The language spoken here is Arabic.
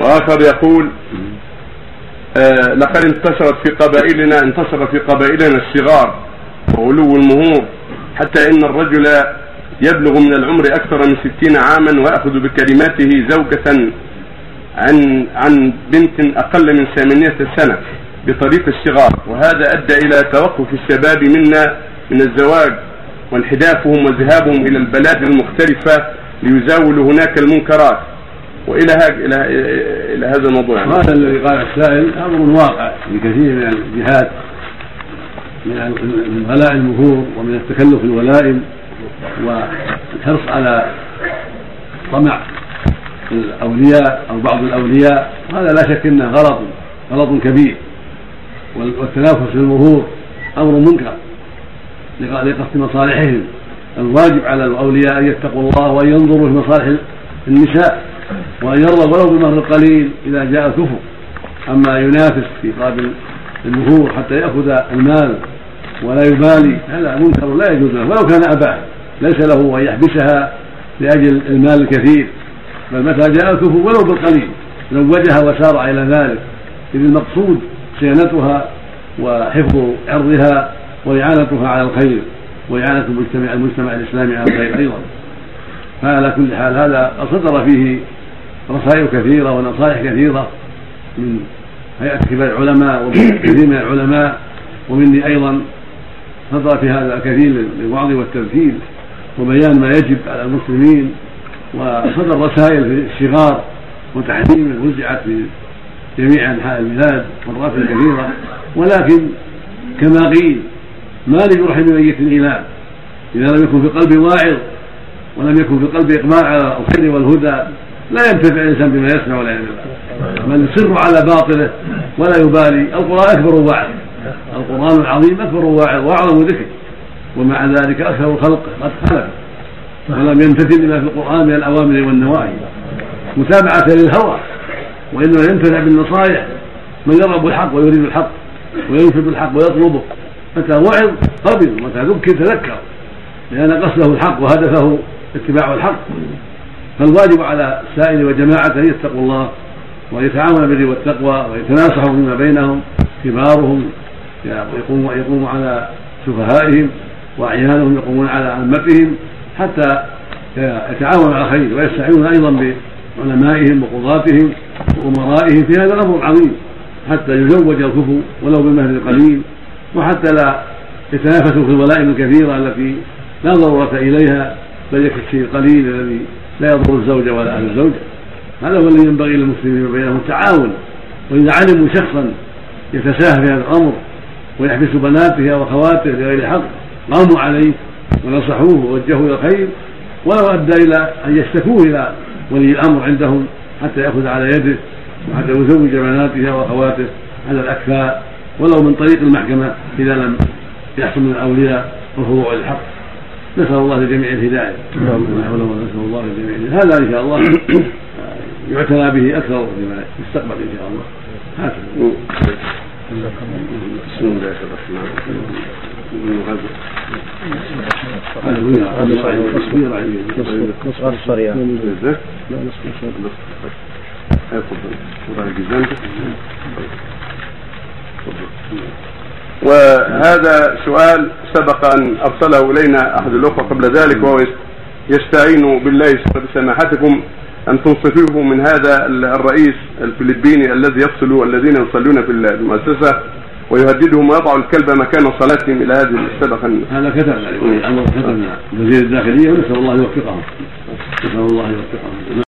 وآخر يقول آه لقد انتشرت في قبائلنا انتشر في قبائلنا الصغار وغلو المهور حتى إن الرجل يبلغ من العمر أكثر من ستين عاما ويأخذ بكلماته زوجة عن عن بنت أقل من ثمانية سنة بطريق الصغار. وهذا أدى إلى توقف الشباب منا من الزواج وانحدافهم وذهابهم إلى البلاد المختلفة ليزاولوا هناك المنكرات. وإلى إلى إلى هذا الموضوع يعني. هذا الذي قال السائل أمر واقع لكثير من الجهات من غلاء المهور ومن التكلف الولائم والحرص على طمع الأولياء أو بعض الأولياء. هذا لا شك إنه غلط غلط كبير. والتنافس في المهور أمر منكر لقصد مصالحهم. الواجب على الأولياء أن يتقوا الله وأن ينظروا في مصالح النساء. وإن يرضى ولو بمهر قليل إذا جاء الكفر. أما ينافس في قابل المهور حتى يأخذ المال ولا يبالي هذا منكر لا يجوز له ولو كان اباه ليس له أن يحبسها لأجل المال الكثير. بل متى جاء الكفر؟ ولو بالقليل. زوجها وسارع إلى ذلك. إذ المقصود صيانتها وحفظ عرضها وإعانتها على الخير وإعانة المجتمع المجتمع الإسلامي على الخير أيضا. فعلى كل حال هذا صدر فيه رسائل كثيرة ونصائح كثيرة من هيئة كبار العلماء ومن كثير من العلماء ومني أيضا صدر في هذا الكثير للوعظ والتذكير وبيان ما يجب على المسلمين وصدر رسائل في الصغار وتحريم وزعت في جميع أنحاء البلاد مرات كثيرة. ولكن كما قيل ما لجرح ميت اله إذا لم يكن في قلب واعظ ولم يكن في قلبه إقبال على الخير والهدى لا ينتفع الإنسان بما يسمع ولا ينفع بل يصر على باطله ولا يبالي. القرآن أكبر واعظ القرآن العظيم أكبر واعظ وأعظم ذكر. ومع ذلك أكثر الخلق قد خلف ولم يمتثل لما في القرآن من الأوامر والنواهي. متابعة للهوى. وإنما ينتفع بالنصائح من يرغب الحق ويريد الحق. وينفذ الحق ويطلبه. متى وعظ قبل ومتى ذكر تذكر. لأن قصده الحق وهدفه اتباع الحق. فالواجب على السائل وجماعته أن يتقوا الله وان يتعاونوا بالبر والتقوى ويتناصحوا فيما بينهم كبارهم يقوموا يقوموا على سفهائهم وأعيانهم يقومون على عامتهم حتى يتعاونوا على الخير ويستعينون أيضا بعلمائهم وقضاتهم وأمرائهم في هذا الأمر العظيم حتى يزوج الكفو ولو بالمهر القليل وحتى لا يتنافسوا في الولائم الكثيرة التي لا ضرورة إليها بل يكفي الشيء القليل الذي لا يضر الزوج ولا أهل الزوجه هذا هو الذي ينبغي للمسلمين وبينهم التعاون وإذا علموا شخصا يتساهل في هذا الأمر ويحبس بناته أو أخواته لغير حق قاموا عليه ونصحوه ووجهوه إلى الخير. ولو أدى إلى أن يشتكوه إلى ولي الأمر عندهم حتى يأخذ على يده وحتى يزوج بناته واخواته على الأكفاء. ولو من طريق المحكمة إذا لم يحصل من الأولياء الخضوع للحق نسال الله لجميع الهدايه نسال الله لجميع هذا ان شاء الله يعتنى به أكثر فيما يستقبل ان شاء الله هكذا بسم الله الرحمن وهذا سؤال سبق أن أرسله إلينا أحد الأخوة قبل ذلك وهو يستعين بالله بسماحتكم أن تنصفوه من هذا الرئيس الفلبيني الذي يفصل الذين يصلون في المؤسسة ويهددهم ويضع الكلب مكان صلاتهم إلى هذه السبق. هذا كتب يعني كتب وزير الداخلية ونسال الله يوفقهم. نسأل الله يوفقهم.